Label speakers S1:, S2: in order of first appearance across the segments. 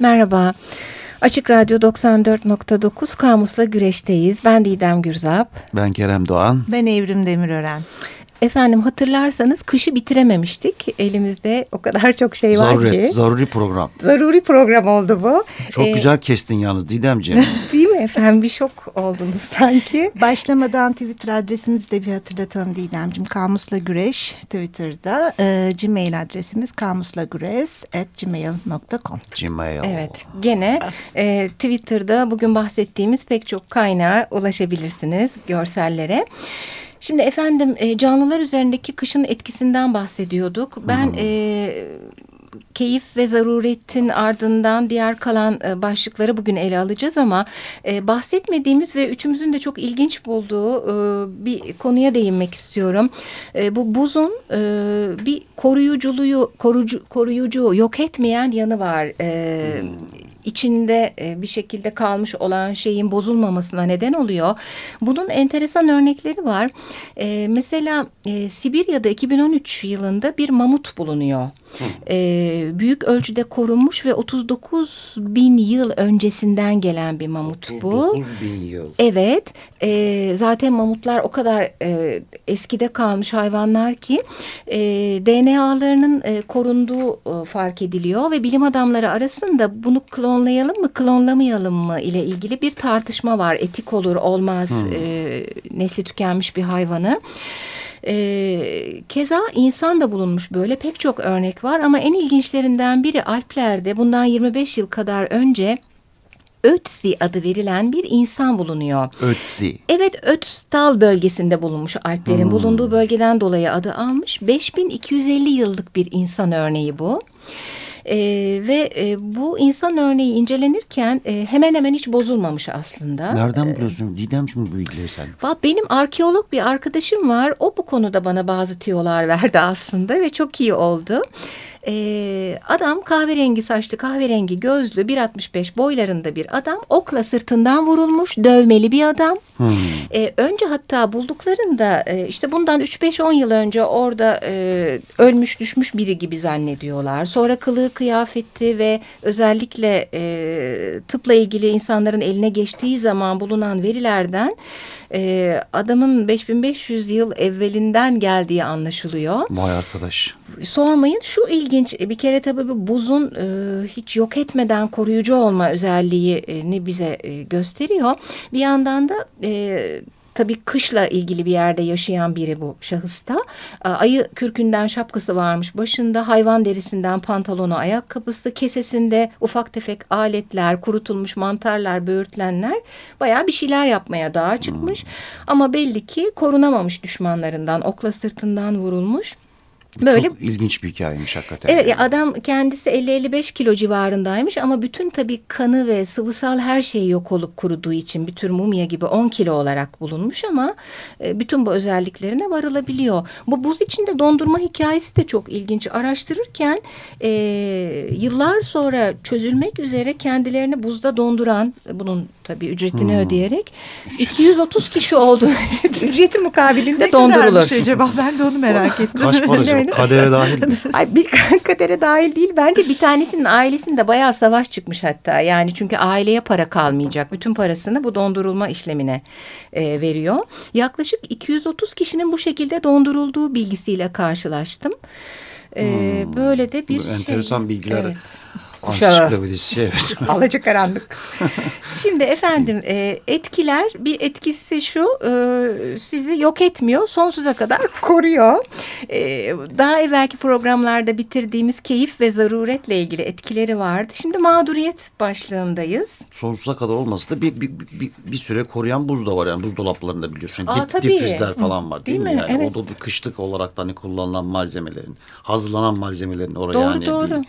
S1: Merhaba. Açık Radyo 94.9 Kamus'la güreşteyiz. Ben Didem Gürzap.
S2: Ben Kerem Doğan.
S3: Ben Evrim Demirören.
S1: Efendim hatırlarsanız kışı bitirememiştik. Elimizde o kadar çok şey var
S2: Zaruret,
S1: ki.
S2: zaruri program.
S1: Zaruri program oldu bu.
S2: Çok
S1: Ee,
S2: güzel kestin yalnız Didemciğim.
S1: Efendim? Bir şok oldunuz sanki.
S3: Başlamadan Twitter adresimizi de bir hatırlatalım Didemciğim. Kamusla Güreş Twitter'da. E, Gmail adresimiz kamuslagures.gmail.com
S2: Gmail.
S1: Evet gene e, Twitter'da bugün bahsettiğimiz pek çok kaynağa ulaşabilirsiniz görsellere. Şimdi efendim e, canlılar üzerindeki kışın etkisinden bahsediyorduk. Ben e, keyif ve zaruretin ardından diğer kalan e, başlıkları bugün ele alacağız ama e, bahsetmediğimiz ve üçümüzün de çok ilginç bulduğu e, bir konuya değinmek istiyorum. E, bu buzun e, bir koruyuculuğu, korucu, koruyucu, yok etmeyen yanı var. E, içinde e, bir şekilde kalmış olan şeyin bozulmamasına neden oluyor. Bunun enteresan örnekleri var. E, mesela e, Sibirya'da 2013 yılında bir mamut bulunuyor. E, büyük ölçüde korunmuş ve 39 bin yıl öncesinden gelen bir mamut bu.
S2: 39 bin yıl.
S1: Evet, e, zaten mamutlar o kadar e, eskide kalmış hayvanlar ki e, DNA'larının e, korunduğu e, fark ediliyor ve bilim adamları arasında bunu klonlayalım mı, klonlamayalım mı ile ilgili bir tartışma var. Etik olur, olmaz, e, nesli tükenmiş bir hayvanı. E, keza insan da bulunmuş böyle pek çok örnek var ama en ilginçlerinden biri Alplerde bundan 25 yıl kadar önce Ötzi adı verilen bir insan bulunuyor.
S2: Ötzi.
S1: Evet Ötztal bölgesinde bulunmuş Alplerin bulunduğu bölgeden dolayı adı almış. 5250 yıllık bir insan örneği bu. Ee, ve e, bu insan örneği incelenirken e, hemen hemen hiç bozulmamış aslında.
S2: Nereden biliyorsun Didemciğim bu bilgileri sen?
S1: Benim arkeolog bir arkadaşım var. O bu konuda bana bazı tiyolar verdi aslında ve çok iyi oldu. Ee, adam kahverengi saçlı, kahverengi gözlü, 1.65 boylarında bir adam. Okla sırtından vurulmuş, dövmeli bir adam. Ee, önce hatta bulduklarında e, işte bundan 3-5-10 yıl önce orada e, ölmüş düşmüş biri gibi zannediyorlar. Sonra kılığı kıyafeti ve özellikle e, tıpla ilgili insanların eline geçtiği zaman bulunan verilerden e, adamın 5500 yıl evvelinden geldiği anlaşılıyor.
S2: Vay arkadaş.
S1: Sormayın şu ilginç bir kere tabii bu buzun e, hiç yok etmeden koruyucu olma özelliğini bize e, gösteriyor. Bir yandan da e, tabii kışla ilgili bir yerde yaşayan biri bu şahısta. Ayı kürkünden şapkası varmış başında hayvan derisinden pantolonu ayakkabısı kesesinde ufak tefek aletler kurutulmuş mantarlar böğürtlenler bayağı bir şeyler yapmaya dağa çıkmış. Ama belli ki korunamamış düşmanlarından okla sırtından vurulmuş. Böyle
S2: Çok ilginç bir hikayemiş hakikaten.
S1: Evet ya adam kendisi 50-55 kilo civarındaymış ama bütün tabii kanı ve sıvısal her şey yok olup kuruduğu için bir tür mumya gibi 10 kilo olarak bulunmuş ama e, bütün bu özelliklerine varılabiliyor. Bu buz içinde dondurma hikayesi de çok ilginç. Araştırırken e, yıllar sonra çözülmek üzere kendilerini buzda donduran bunun tabii ücretini ödeyerek 230 kişi oldu. Ücreti mukabilinde
S3: Ne
S1: dondurulur.
S3: kadarmış acaba? Ben de onu merak ettim.
S2: Kaç para acaba? Kadere dahil mi?
S1: Ay bir kadere dahil değil bence bir tanesinin ailesinde bayağı savaş çıkmış hatta yani çünkü aileye para kalmayacak bütün parasını bu dondurulma işlemine e, veriyor. Yaklaşık 230 kişinin bu şekilde dondurulduğu bilgisiyle karşılaştım. E, böyle de bir
S2: Bu
S1: şey.
S2: enteresan bilgiler.
S1: Evet. Kuşağı.
S2: Ansiklopedisi evet.
S1: Alacakaranlık. Şimdi efendim e, etkiler bir etkisi şu e, sizi yok etmiyor sonsuza kadar koruyor. E, daha evvelki programlarda bitirdiğimiz keyif ve zaruretle ilgili etkileri vardı. Şimdi mağduriyet başlığındayız.
S2: Sonsuza kadar olmasa da bir, bir, bir, bir süre koruyan buz da var yani buzdolaplarında biliyorsun.
S1: Aa,
S2: Dip,
S1: tabii.
S2: difrizler falan var değil,
S1: Değil
S2: mi?
S1: mi?
S2: Yani
S1: Evet.
S2: o da kışlık olarak da hani kullanılan malzemelerin, hazırlanan malzemelerin oraya
S1: Doğru
S2: yani.
S1: doğru.
S2: bir-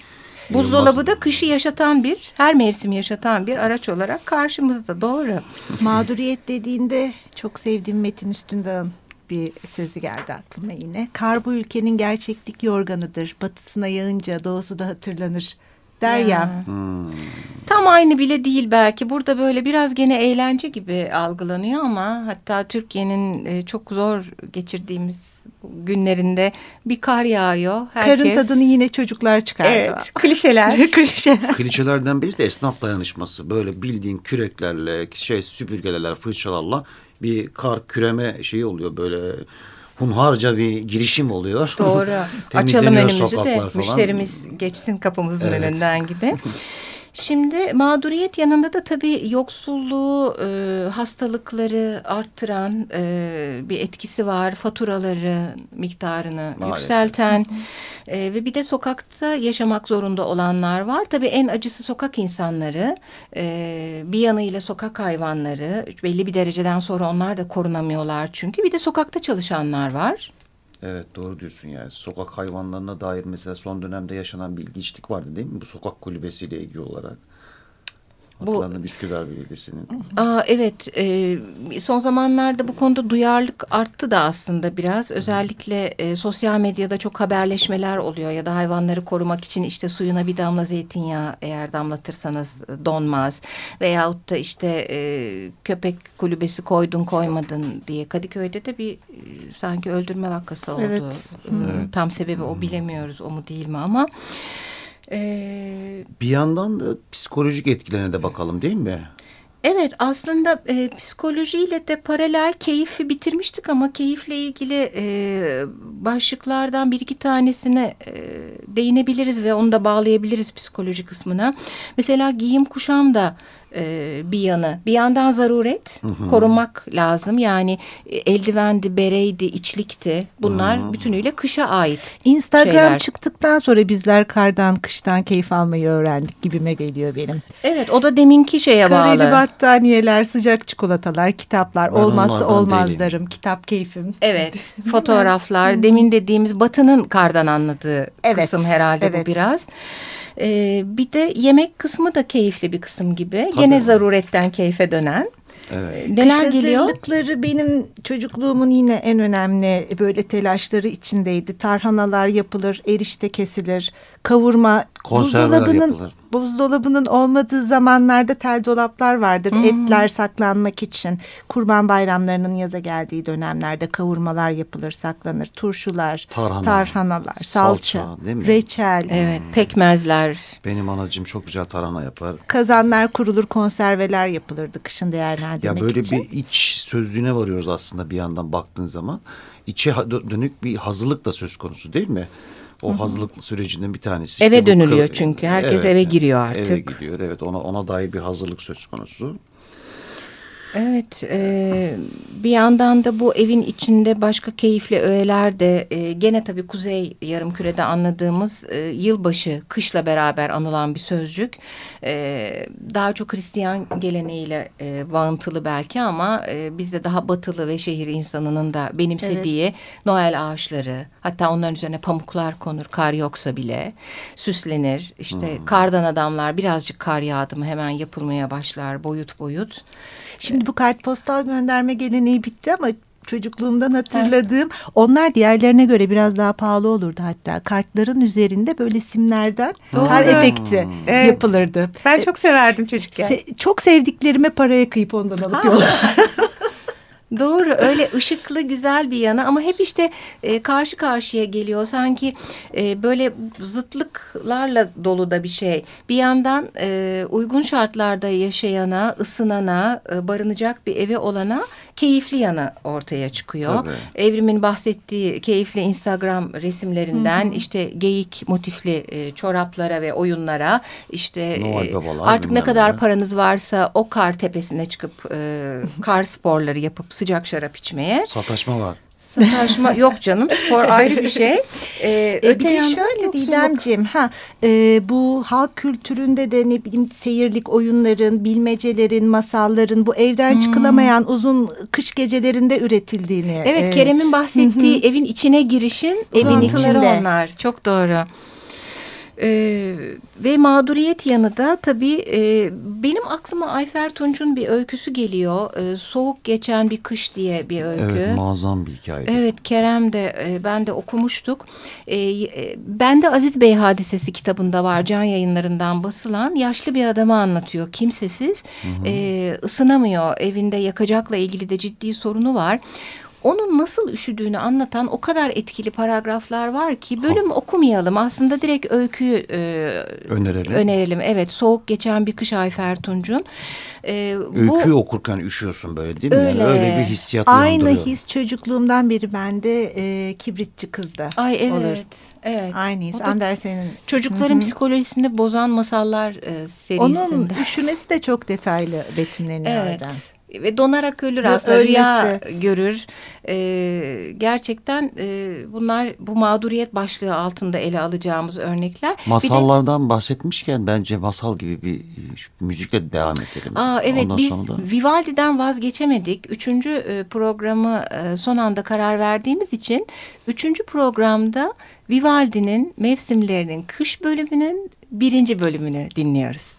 S1: Buzdolabı da kışı yaşatan bir, her mevsimi yaşatan bir araç olarak karşımızda. Doğru.
S3: Mağduriyet dediğinde çok sevdiğim Metin Üstündağ'ın bir sözü geldi aklıma yine. Kar bu ülkenin gerçeklik yorganıdır. Batısına yağınca doğusu da hatırlanır. Der ya.
S1: Ya. Tam aynı bile değil belki. Burada böyle biraz gene eğlence gibi algılanıyor ama hatta Türkiye'nin e, çok zor geçirdiğimiz günlerinde bir kar yağıyor. Herkes...
S3: Karın tadını yine çocuklar çıkardı.
S1: Evet, klişeler.
S3: klişeler.
S2: Klişelerden birisi de esnaf dayanışması. Böyle bildiğin küreklerle, şey süpürgelerle, fırçalarla bir kar küreme şeyi oluyor böyle hunharca bir girişim oluyor.
S1: Doğru. Açalım önümüzü de müşterimiz geçsin kapımızın evet. önünden gibi. Şimdi mağduriyet yanında da tabii yoksulluğu, e, hastalıkları arttıran e, bir etkisi var. Faturaları miktarını Maalesef. yükselten e, ve bir de sokakta yaşamak zorunda olanlar var. Tabii en acısı sokak insanları. E, bir yanıyla sokak hayvanları belli bir dereceden sonra onlar da korunamıyorlar çünkü. Bir de sokakta çalışanlar var.
S2: Evet doğru diyorsun yani. Sokak hayvanlarına dair mesela son dönemde yaşanan bir ilginçlik vardı değil mi? Bu sokak kulübesiyle ilgili olarak. Hatırladım Üsküdar Belediyesi'nin.
S1: Aa, evet e, son zamanlarda bu konuda duyarlılık arttı da aslında biraz. Özellikle e, sosyal medyada çok haberleşmeler oluyor ya da hayvanları korumak için işte suyuna bir damla zeytinyağı eğer damlatırsanız e, donmaz. Veyahut da işte e, köpek kulübesi koydun koymadın diye Kadıköy'de de bir e, sanki öldürme vakası oldu. Evet. evet. Tam sebebi o bilemiyoruz o mu değil mi ama...
S2: Ee, bir yandan da psikolojik etkilerine de bakalım değil mi?
S1: Evet aslında e, psikolojiyle de paralel keyfi bitirmiştik ama keyifle ilgili e, başlıklardan bir iki tanesine e, değinebiliriz ve onu da bağlayabiliriz psikoloji kısmına. Mesela giyim kuşam da e, bir yanı. Bir yandan zaruret, hı hı. korunmak lazım. Yani e, eldivendi, bereydi, içlikti. Bunlar hı hı. bütünüyle kışa ait
S3: Instagram
S1: şeyler.
S3: çıktıktan sonra bizler kardan, kıştan keyif almayı öğrendik gibime geliyor benim.
S1: Evet, o da deminki şeye
S3: Kareli
S1: bağlı.
S3: Kareli battaniyeler, sıcak çikolatalar, kitaplar, ben olmazsa olmazlarım, değilim. kitap keyfim.
S1: Evet, fotoğraflar, demin dediğimiz Batı'nın kardan anladığı evet, kısım herhalde evet. bu biraz. Ee, bir de yemek kısmı da keyifli bir kısım gibi. Tabii. Gene zaruretten keyfe dönen.
S3: Evet. Neler Kış geliyor? hazırlıkları benim çocukluğumun yine en önemli böyle telaşları içindeydi. Tarhanalar yapılır, erişte kesilir, kavurma, buzdolabının, yapılır. Buzdolabının olmadığı zamanlarda tel dolaplar vardır. Hmm. Etler saklanmak için. Kurban bayramlarının yaza geldiği dönemlerde kavurmalar yapılır, saklanır. Turşular, Tarhana, tarhanalar, salça, salça reçel.
S1: Evet, pekmezler.
S2: Benim anacığım çok güzel tarhana yapar.
S3: Kazanlar kurulur, konserveler yapılırdı kışın değerlendirmek
S2: ya böyle
S3: için.
S2: bir iç sözlüğüne varıyoruz aslında bir yandan baktığın zaman. İçe dönük bir hazırlık da söz konusu değil mi? O hazırlık sürecinden bir tanesi.
S1: Eve işte dönülüyor çünkü. Herkes evet, eve giriyor artık.
S2: Eve gidiyor evet ona, ona dair bir hazırlık söz konusu.
S1: Evet, e, bir yandan da bu evin içinde başka keyifli öğeler de e, gene tabii Kuzey Yarımküre'de anladığımız e, yılbaşı, kışla beraber anılan bir sözcük. E, daha çok Hristiyan geleneğiyle e, bağıntılı belki ama e, bizde daha batılı ve şehir insanının da benimsediği evet. Noel ağaçları, hatta onların üzerine pamuklar konur, kar yoksa bile süslenir. İşte hmm. kardan adamlar birazcık kar yağdı mı hemen yapılmaya başlar boyut boyut.
S3: Şimdi bu kartpostal gönderme geleneği bitti ama çocukluğumdan hatırladığım evet. onlar diğerlerine göre biraz daha pahalı olurdu hatta. Kartların üzerinde böyle simlerden Doğru. kar efekti hmm. evet. yapılırdı.
S1: Ben çok severdim çocukken. Se
S3: çok sevdiklerime paraya kıyıp ondan alıp yollar.
S1: Doğru öyle ışıklı güzel bir yana ama hep işte e, karşı karşıya geliyor sanki e, böyle zıtlıklarla dolu da bir şey. Bir yandan e, uygun şartlarda yaşayana, ısınana, e, barınacak bir evi olana keyifli yanı ortaya çıkıyor. Tabii. Evrimin bahsettiği keyifli Instagram resimlerinden hı hı. işte geyik motifli e, çoraplara ve oyunlara işte e, artık ne kadar paranız varsa o kar tepesine çıkıp e, kar sporları yapıp sıcak şarap içmeye.
S2: Sataşma var.
S1: Sataşma yok canım spor ayrı bir şey.
S3: Ee, e, öte yandan şöyle Didemciğim ha e, bu halk kültüründe de ne bileyim seyirlik oyunların, bilmecelerin, masalların bu evden hmm. çıkılamayan uzun kış gecelerinde üretildiğini.
S1: Evet e, Kerem'in bahsettiği evin içine girişin evin içinde onlar. Çok doğru. Ee, ve mağduriyet yanı da tabii e, benim aklıma Ayfer Tunç'un bir öyküsü geliyor. E, Soğuk Geçen Bir Kış diye bir öykü.
S2: Evet muazzam bir hikaye.
S1: Evet Kerem de e, ben de okumuştuk. E, e, ben de Aziz Bey Hadisesi kitabında var can yayınlarından basılan yaşlı bir adamı anlatıyor. Kimsesiz hı hı. E, ısınamıyor evinde yakacakla ilgili de ciddi sorunu var onun nasıl üşüdüğünü anlatan o kadar etkili paragraflar var ki bölüm okumayalım. Aslında direkt öyküyü e,
S2: önerelim.
S1: önerelim. Evet soğuk geçen bir kış Ayfer Tunç'un.
S2: E, Öyküyü bu, okurken üşüyorsun böyle değil mi?
S3: Öyle.
S2: Yani öyle bir hissiyat
S3: Aynı his çocukluğumdan beri bende e, kibritçi kızda
S1: Ay evet.
S3: olur.
S1: Evet.
S3: Aynı his. Andersen'in.
S1: Çocukların Hı -hı. psikolojisini bozan masallar e, serisinde.
S3: Onun üşümesi de çok detaylı betimleniyor
S1: evet. orada ve donarak ölür aslında Öylesi. rüya görür. Ee, gerçekten e, bunlar bu mağduriyet başlığı altında ele alacağımız örnekler.
S2: Masallardan de, bahsetmişken bence masal gibi bir müzikle devam edelim.
S1: Aa, evet Ondan biz da... Vivaldi'den vazgeçemedik. Üçüncü e, programı e, son anda karar verdiğimiz için üçüncü programda Vivaldi'nin mevsimlerinin kış bölümünün birinci bölümünü dinliyoruz.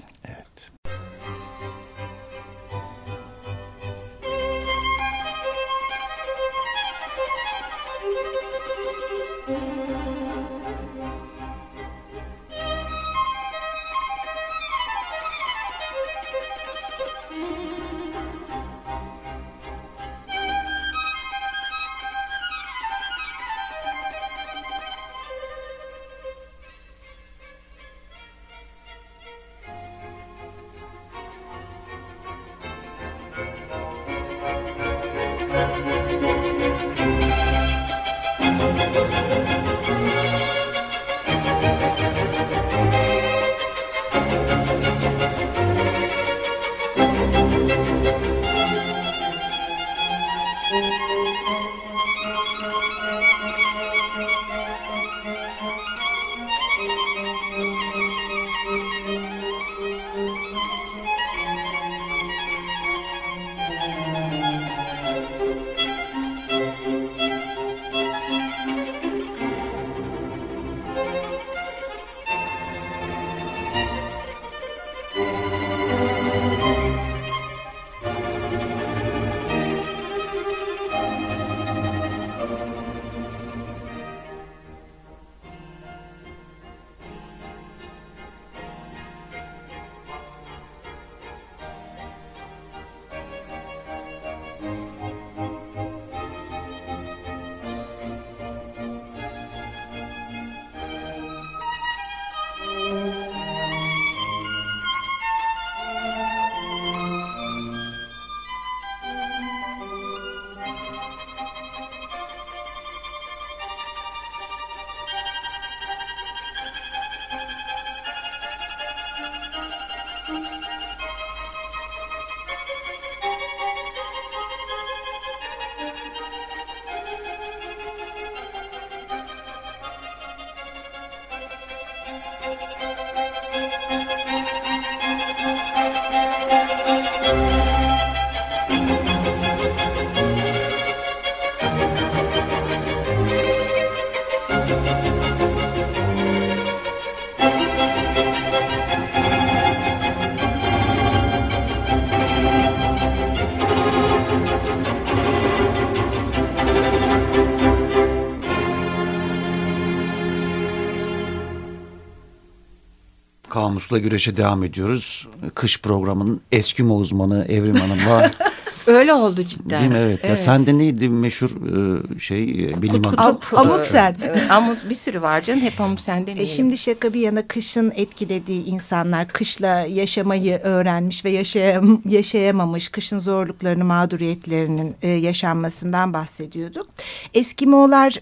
S2: Kamusla güreşe devam ediyoruz. Kış programının Eskimo uzmanı Evrim Hanım'la.
S1: Öyle oldu cidden.
S2: Değil mi? Evet. evet. Ya sende neydi meşhur e, şey e, bilim
S3: adamı? Amundsen.
S1: Evet. Amut bir sürü var canım. Hep Amundsen demeyelim.
S3: E şimdi şaka bir yana kışın etkilediği insanlar kışla yaşamayı öğrenmiş ve yaşayam, yaşayamamış kışın zorluklarını mağduriyetlerinin e, yaşanmasından bahsediyorduk. Eskimolar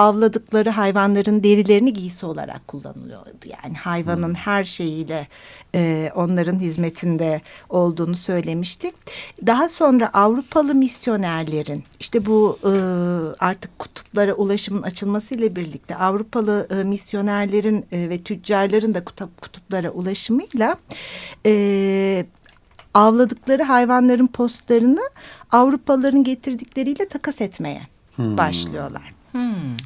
S3: avladıkları hayvanların derilerini giysi olarak kullanılıyordu. Yani hayvanın hmm. her şeyiyle e, onların hizmetinde olduğunu söylemiştik. Daha sonra Avrupalı misyonerlerin işte bu e, artık kutuplara ulaşımın açılmasıyla birlikte Avrupalı e, misyonerlerin e, ve tüccarların da kutup, kutuplara ulaşımıyla e, avladıkları hayvanların postlarını Avrupalıların getirdikleriyle takas etmeye hmm. başlıyorlar. Hmm.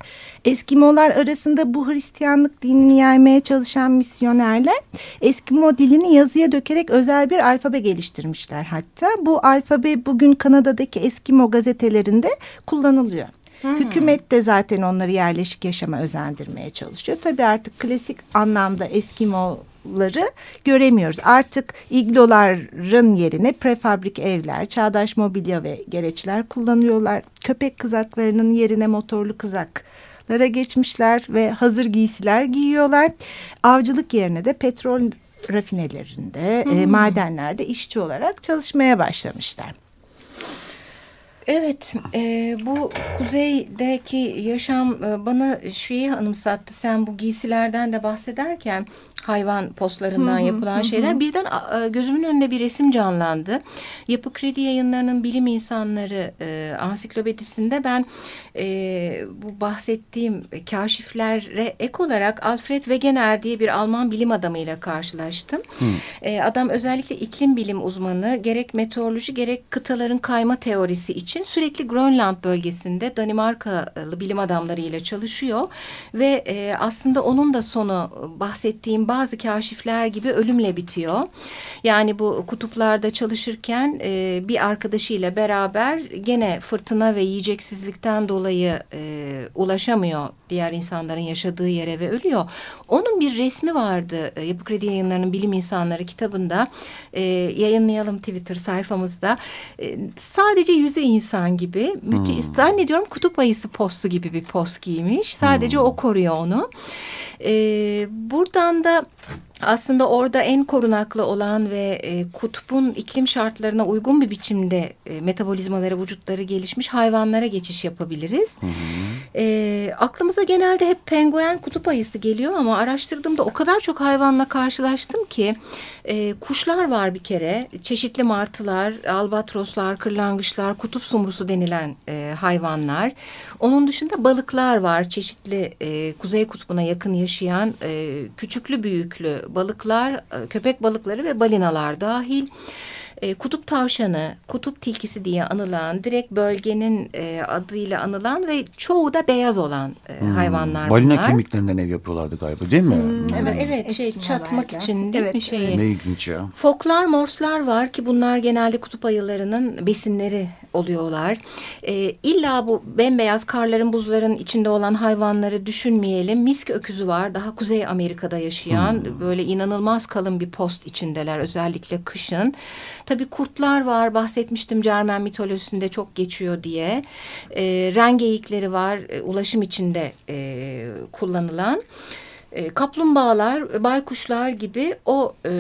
S3: Eskimolar arasında bu Hristiyanlık dinini yaymaya çalışan misyonerler Eskimo dilini yazıya dökerek özel bir alfabe geliştirmişler hatta. Bu alfabe bugün Kanada'daki Eskimo gazetelerinde kullanılıyor. Hmm. Hükümet de zaten onları yerleşik yaşama özendirmeye çalışıyor. Tabii artık klasik anlamda Eskimo igloları göremiyoruz. Artık igloların yerine prefabrik evler, çağdaş mobilya ve gereçler kullanıyorlar. Köpek kızaklarının yerine motorlu kızaklara geçmişler ve hazır giysiler giyiyorlar. Avcılık yerine de petrol rafinelerinde, e, madenlerde işçi olarak çalışmaya başlamışlar.
S1: Evet, e, bu kuzeydeki yaşam e, bana şeyi anımsattı. Sen bu giysilerden de bahsederken hayvan postlarından yapılan şeyler birden gözümün önünde bir resim canlandı. Yapı Kredi Yayınları'nın bilim insanları e, ansiklopedisinde ben e, bu bahsettiğim kaşiflere ek olarak Alfred Wegener diye bir Alman bilim adamıyla karşılaştım. E, adam özellikle iklim bilim uzmanı gerek meteoroloji gerek kıtaların kayma teorisi için sürekli Grönland bölgesinde Danimarkalı bilim adamlarıyla çalışıyor ve e, aslında onun da sonu bahsettiğim bazı kaşifler gibi ölümle bitiyor. Yani bu kutuplarda çalışırken e, bir arkadaşıyla beraber gene fırtına ve yiyeceksizlikten dolayı e, ulaşamıyor diğer insanların yaşadığı yere ve ölüyor. Onun bir resmi vardı e, Yapı Kredi Yayınları'nın Bilim İnsanları kitabında e, yayınlayalım Twitter sayfamızda. E, sadece yüzü insan gibi hmm. zannediyorum kutup ayısı postu gibi bir post giymiş. Sadece hmm. o koruyor onu. E, buradan da up. Aslında orada en korunaklı olan ve e, kutbun iklim şartlarına uygun bir biçimde e, metabolizmaları, vücutları gelişmiş hayvanlara geçiş yapabiliriz. Hı hı. E, aklımıza genelde hep penguen kutup ayısı geliyor ama araştırdığımda o kadar çok hayvanla karşılaştım ki e, kuşlar var bir kere. Çeşitli martılar, albatroslar, kırlangıçlar, kutup sumrusu denilen e, hayvanlar. Onun dışında balıklar var. Çeşitli e, kuzey kutbuna yakın yaşayan e, küçüklü büyüklü balıklar, e, köpek balıkları ve balinalar dahil. E, kutup tavşanı, kutup tilkisi diye anılan, direkt bölgenin e, adıyla anılan ve çoğu da beyaz olan e, hmm. hayvanlar
S2: Balina bunlar. kemiklerinden ev yapıyorlardı galiba değil mi? Hmm,
S1: hmm. Evet, evet şey çatmak için değil evet, mi şeyi?
S2: Ne ilginç ya.
S1: Foklar, morslar var ki bunlar genelde kutup ayılarının besinleri oluyorlar. E, illa bu bembeyaz karların, buzların içinde olan hayvanları düşünmeyelim. Misk öküzü var. Daha Kuzey Amerika'da yaşayan hmm. böyle inanılmaz kalın bir post içindeler özellikle kışın. Tabii kurtlar var. Bahsetmiştim Cermen mitolojisinde çok geçiyor diye. E, rengeyikleri var. E, ulaşım içinde e, kullanılan. E, kaplumbağalar, baykuşlar gibi o e,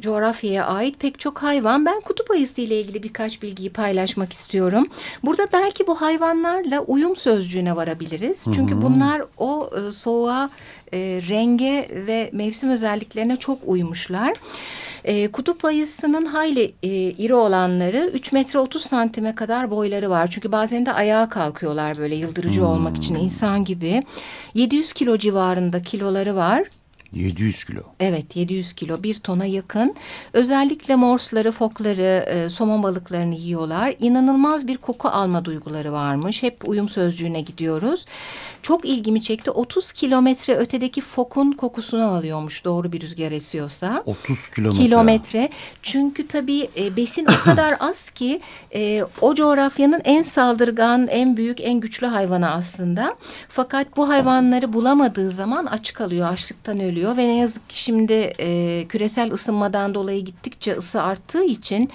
S1: coğrafyaya ait pek çok hayvan. Ben kutup ayısı ile ilgili birkaç bilgiyi paylaşmak istiyorum. Burada belki bu hayvanlarla uyum sözcüğüne varabiliriz. Çünkü Hı -hı. bunlar o e, soğuğa, e, renge ve mevsim özelliklerine çok uymuşlar. E, kutup ayısının hayli e, iri olanları 3 metre 30 santime kadar boyları var. Çünkü bazen de ayağa kalkıyorlar böyle yıldırıcı hmm. olmak için insan gibi. 700 kilo civarında kiloları var.
S2: 700 kilo.
S1: Evet 700 kilo bir tona yakın. Özellikle morsları, fokları, e, somon balıklarını yiyorlar. İnanılmaz bir koku alma duyguları varmış. Hep uyum sözcüğüne gidiyoruz. Çok ilgimi çekti. 30 kilometre ötedeki fokun kokusunu alıyormuş doğru bir rüzgar esiyorsa.
S2: 30 kilometre.
S1: Kilometre. Çünkü tabii e, besin o kadar az ki e, o coğrafyanın en saldırgan, en büyük, en güçlü hayvanı aslında. Fakat bu hayvanları bulamadığı zaman aç kalıyor, açlıktan ölüyor oluyor ve ne yazık ki şimdi e, küresel ısınmadan dolayı gittikçe ısı arttığı için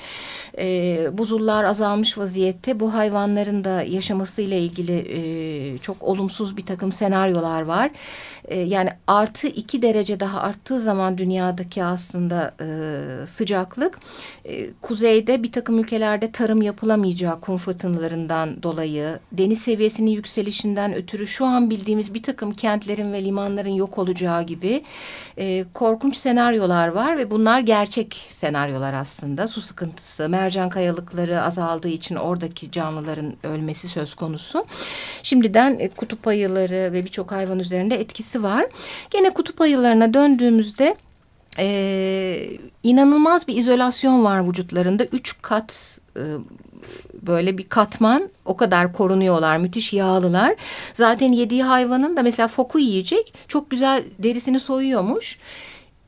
S1: e, buzullar azalmış vaziyette bu hayvanların da yaşamasıyla ilgili e, çok olumsuz bir takım senaryolar var. E, yani artı iki derece daha arttığı zaman dünyadaki aslında e, sıcaklık e, kuzeyde bir takım ülkelerde tarım yapılamayacağı kum fırtınalarından dolayı deniz seviyesinin yükselişinden ötürü şu an bildiğimiz bir takım kentlerin ve limanların yok olacağı gibi e, korkunç senaryolar var ve bunlar gerçek senaryolar aslında. Su sıkıntısı, mercan kayalıkları azaldığı için oradaki canlıların ölmesi söz konusu. Şimdiden e, kutup ayıları ve birçok hayvan üzerinde etkisi var. Gene kutup ayılarına döndüğümüzde e, inanılmaz bir izolasyon var vücutlarında. Üç kat e, böyle bir katman o kadar korunuyorlar müthiş yağlılar. Zaten yediği hayvanın da mesela foku yiyecek çok güzel derisini soyuyormuş.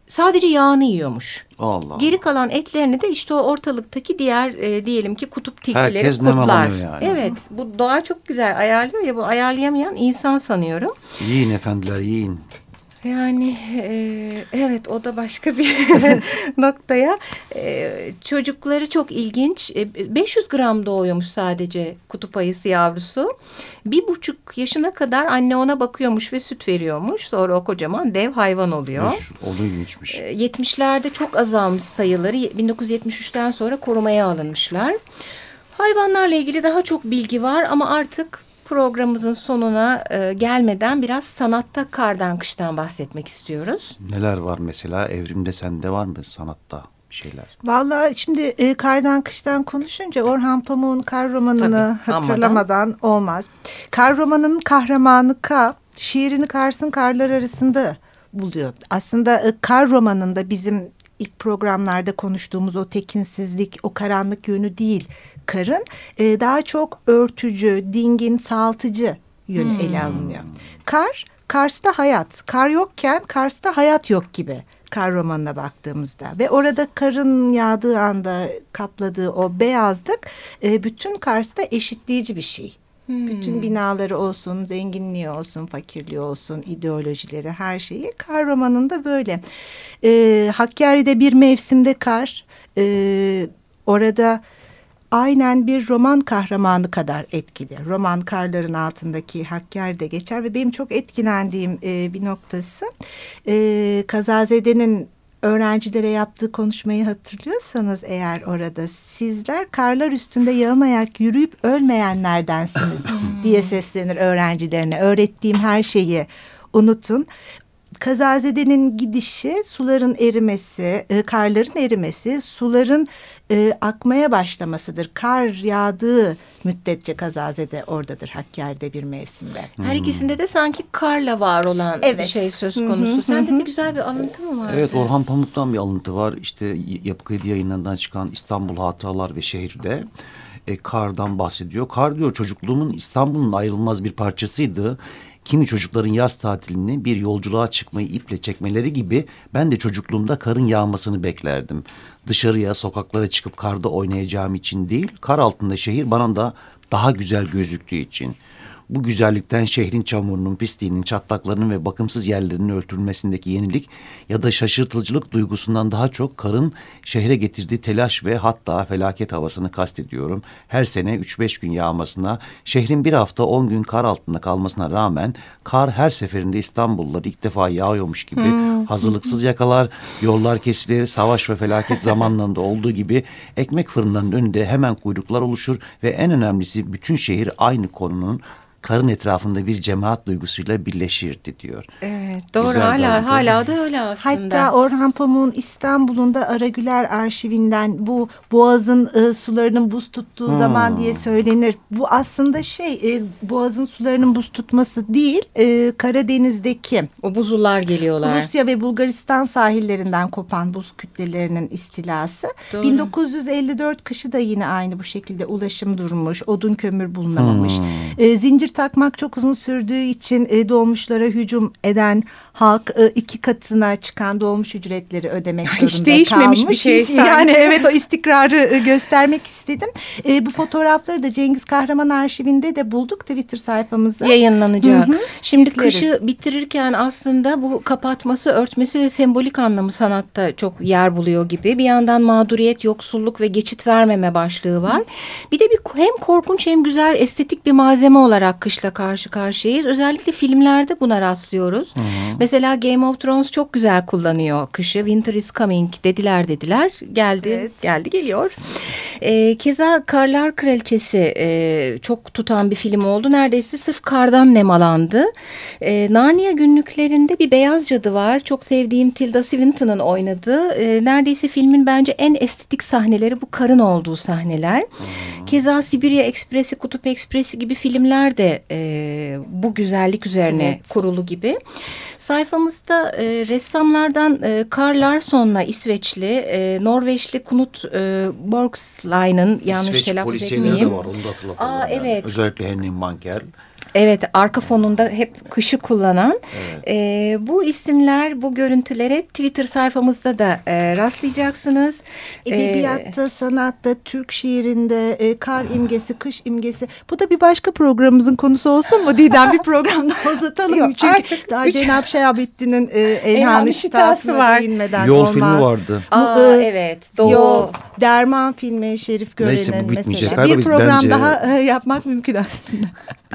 S1: Sadece yağını yiyormuş.
S2: Allah.
S1: Geri kalan etlerini de işte o ortalıktaki diğer e, diyelim ki kutup tilkileri, Herkes kurtlar. Yani. Evet bu doğa çok güzel ayarlıyor ya bu ayarlayamayan insan sanıyorum.
S2: Yiyin efendiler yiyin.
S1: Yani e, evet o da başka bir noktaya. E, çocukları çok ilginç. E, 500 gram doğuyormuş sadece kutup ayısı yavrusu. Bir buçuk yaşına kadar anne ona bakıyormuş ve süt veriyormuş. Sonra o kocaman dev hayvan oluyor.
S2: O da ilginçmiş.
S1: E, 70'lerde çok azalmış sayıları. 1973'ten sonra korumaya alınmışlar. Hayvanlarla ilgili daha çok bilgi var ama artık programımızın sonuna e, gelmeden biraz sanatta kardan kıştan bahsetmek istiyoruz.
S2: Neler var mesela evrimde sende var mı sanatta bir şeyler?
S3: Vallahi şimdi e, kardan kıştan konuşunca Orhan Pamuk'un kar romanını
S1: Tabii,
S3: hatırlamadan olmaz. Kar romanının kahramanı K şiirini Kars'ın karlar arasında buluyor. Aslında e, kar romanında bizim ilk programlarda konuştuğumuz o tekinsizlik, o karanlık yönü değil karın e, daha çok örtücü, dingin, saltıcı yönü hmm. ele alınıyor. Kar, Kars'ta hayat. Kar yokken Kars'ta hayat yok gibi kar romanına baktığımızda ve orada karın yağdığı anda kapladığı o beyazlık e, bütün Kars'ta eşitleyici bir şey. Hmm. Bütün binaları olsun, zenginliği olsun, fakirliği olsun, ideolojileri, her şeyi kar romanında böyle. E, Hakkari'de bir mevsimde kar, e, orada aynen bir roman kahramanı kadar etkili. Roman karların altındaki Hakkari'de geçer ve benim çok etkilendiğim e, bir noktası e, Kazazede'nin öğrencilere yaptığı konuşmayı hatırlıyorsanız eğer orada sizler karlar üstünde yalın ayak yürüyüp ölmeyenlerdensiniz diye seslenir öğrencilerine. Öğrettiğim her şeyi unutun. Kazazede'nin gidişi suların erimesi, e, karların erimesi, suların e, akmaya başlamasıdır. Kar yağdığı müddetçe Kazazede oradadır Hakkari'de bir mevsimde.
S1: Her ikisinde de sanki karla var olan evet. bir şey söz konusu. Hı hı. Sende de güzel bir alıntı mı var?
S2: Evet Orhan Pamuk'tan bir alıntı var. İşte Yapı Kredi yayınlarından çıkan İstanbul Hatıralar ve Şehir'de e, kardan bahsediyor. Kar diyor çocukluğumun İstanbul'un ayrılmaz bir parçasıydı. Kimi çocukların yaz tatilini bir yolculuğa çıkmayı iple çekmeleri gibi ben de çocukluğumda karın yağmasını beklerdim. Dışarıya, sokaklara çıkıp karda oynayacağım için değil, kar altında şehir bana da daha güzel gözüktüğü için. Bu güzellikten şehrin çamurunun, pisliğinin, çatlaklarının ve bakımsız yerlerinin örtülmesindeki yenilik ya da şaşırtıcılık duygusundan daha çok karın şehre getirdiği telaş ve hatta felaket havasını kastediyorum. Her sene 3-5 gün yağmasına, şehrin bir hafta 10 gün kar altında kalmasına rağmen kar her seferinde İstanbullular ilk defa yağıyormuş gibi hmm. hazırlıksız yakalar, yollar kesilir, savaş ve felaket zamanlarında olduğu gibi ekmek fırınlarının önünde hemen kuyruklar oluşur ve en önemlisi bütün şehir aynı konunun karın etrafında bir cemaat duygusuyla birleşirdi diyor.
S1: Evet doğru Güzel hala hala da öyle aslında.
S3: Hatta Orhan Pamuk'un İstanbul'unda Aragüler arşivinden bu boğazın e, sularının buz tuttuğu hmm. zaman diye söylenir. Bu aslında şey e, boğazın sularının buz tutması değil e, Karadeniz'deki.
S1: O buzullar geliyorlar.
S3: Rusya ve Bulgaristan sahillerinden kopan buz kütlelerinin istilası. Doğru. 1954 kışı da yine aynı bu şekilde ulaşım durmuş. Odun kömür bulunamamış. Hmm. E, zincir takmak çok uzun sürdüğü için e, dolmuşlara hücum eden halk e, iki katına çıkan dolmuş ücretleri ödemek zorunda
S1: Hiç değişmemiş kalmış. bir şey. Sanki.
S3: Yani evet o istikrarı e, göstermek istedim. E, bu fotoğrafları da Cengiz Kahraman arşivinde de bulduk Twitter sayfamızda.
S1: Yayınlanacak. Hı -hı. Şimdi kışı bitirirken aslında bu kapatması, örtmesi ve sembolik anlamı sanatta çok yer buluyor gibi. Bir yandan mağduriyet, yoksulluk ve geçit vermeme başlığı var. Hı. Bir de bir hem korkunç hem güzel estetik bir malzeme olarak kışla karşı karşıyayız. Özellikle filmlerde buna rastlıyoruz. Hı -hı. Mesela Game of Thrones çok güzel kullanıyor kışı. Winter is coming dediler dediler. Geldi evet. geldi geliyor. E, keza Karlar Kraliçesi e, çok tutan bir film oldu. Neredeyse sırf kardan nemalandı. E, Narnia günlüklerinde bir beyaz cadı var. Çok sevdiğim Tilda Swinton'ın oynadığı. E, neredeyse filmin bence en estetik sahneleri bu karın olduğu sahneler. Hmm. Keza Sibirya Ekspresi, Kutup Ekspresi gibi filmler de e, bu güzellik üzerine evet. kurulu gibi. Sayfamızda e, ressamlardan e, Karl Larsson'la İsveçli, e, Norveçli Knut e, Borgsline'ın yanlış İsveç telaffuz etmeyeyim.
S2: de var onu da hatırlatalım. Aa, yani. evet. Özellikle Henning Mankell.
S1: Evet arka fonunda hep kışı kullanan evet. e, bu isimler bu görüntülere Twitter sayfamızda da e, rastlayacaksınız.
S3: Edebiyatta, ee, sanatta, Türk şiirinde e, kar imgesi, kış imgesi. Bu da bir başka programımızın konusu olsun mu Didem? bir programda uzatalım. Yok, Çünkü artık daha üç... Cenab-ı Şahabettin'in e, Elhami Şitası'na var. değinmeden
S2: Yol
S3: olmaz.
S2: filmi vardı.
S1: Aa, e, evet. Doğu. Yol,
S3: Derman filmi Şerif Gören'in mesela. Bir program bence... daha e, yapmak mümkün aslında.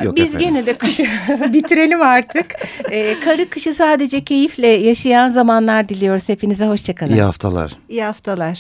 S1: Yok Biz efendim. Gene de kışı bitirelim artık. Ee, karı kışı sadece keyifle yaşayan zamanlar diliyoruz hepinize. Hoşçakalın.
S2: İyi haftalar.
S3: İyi haftalar.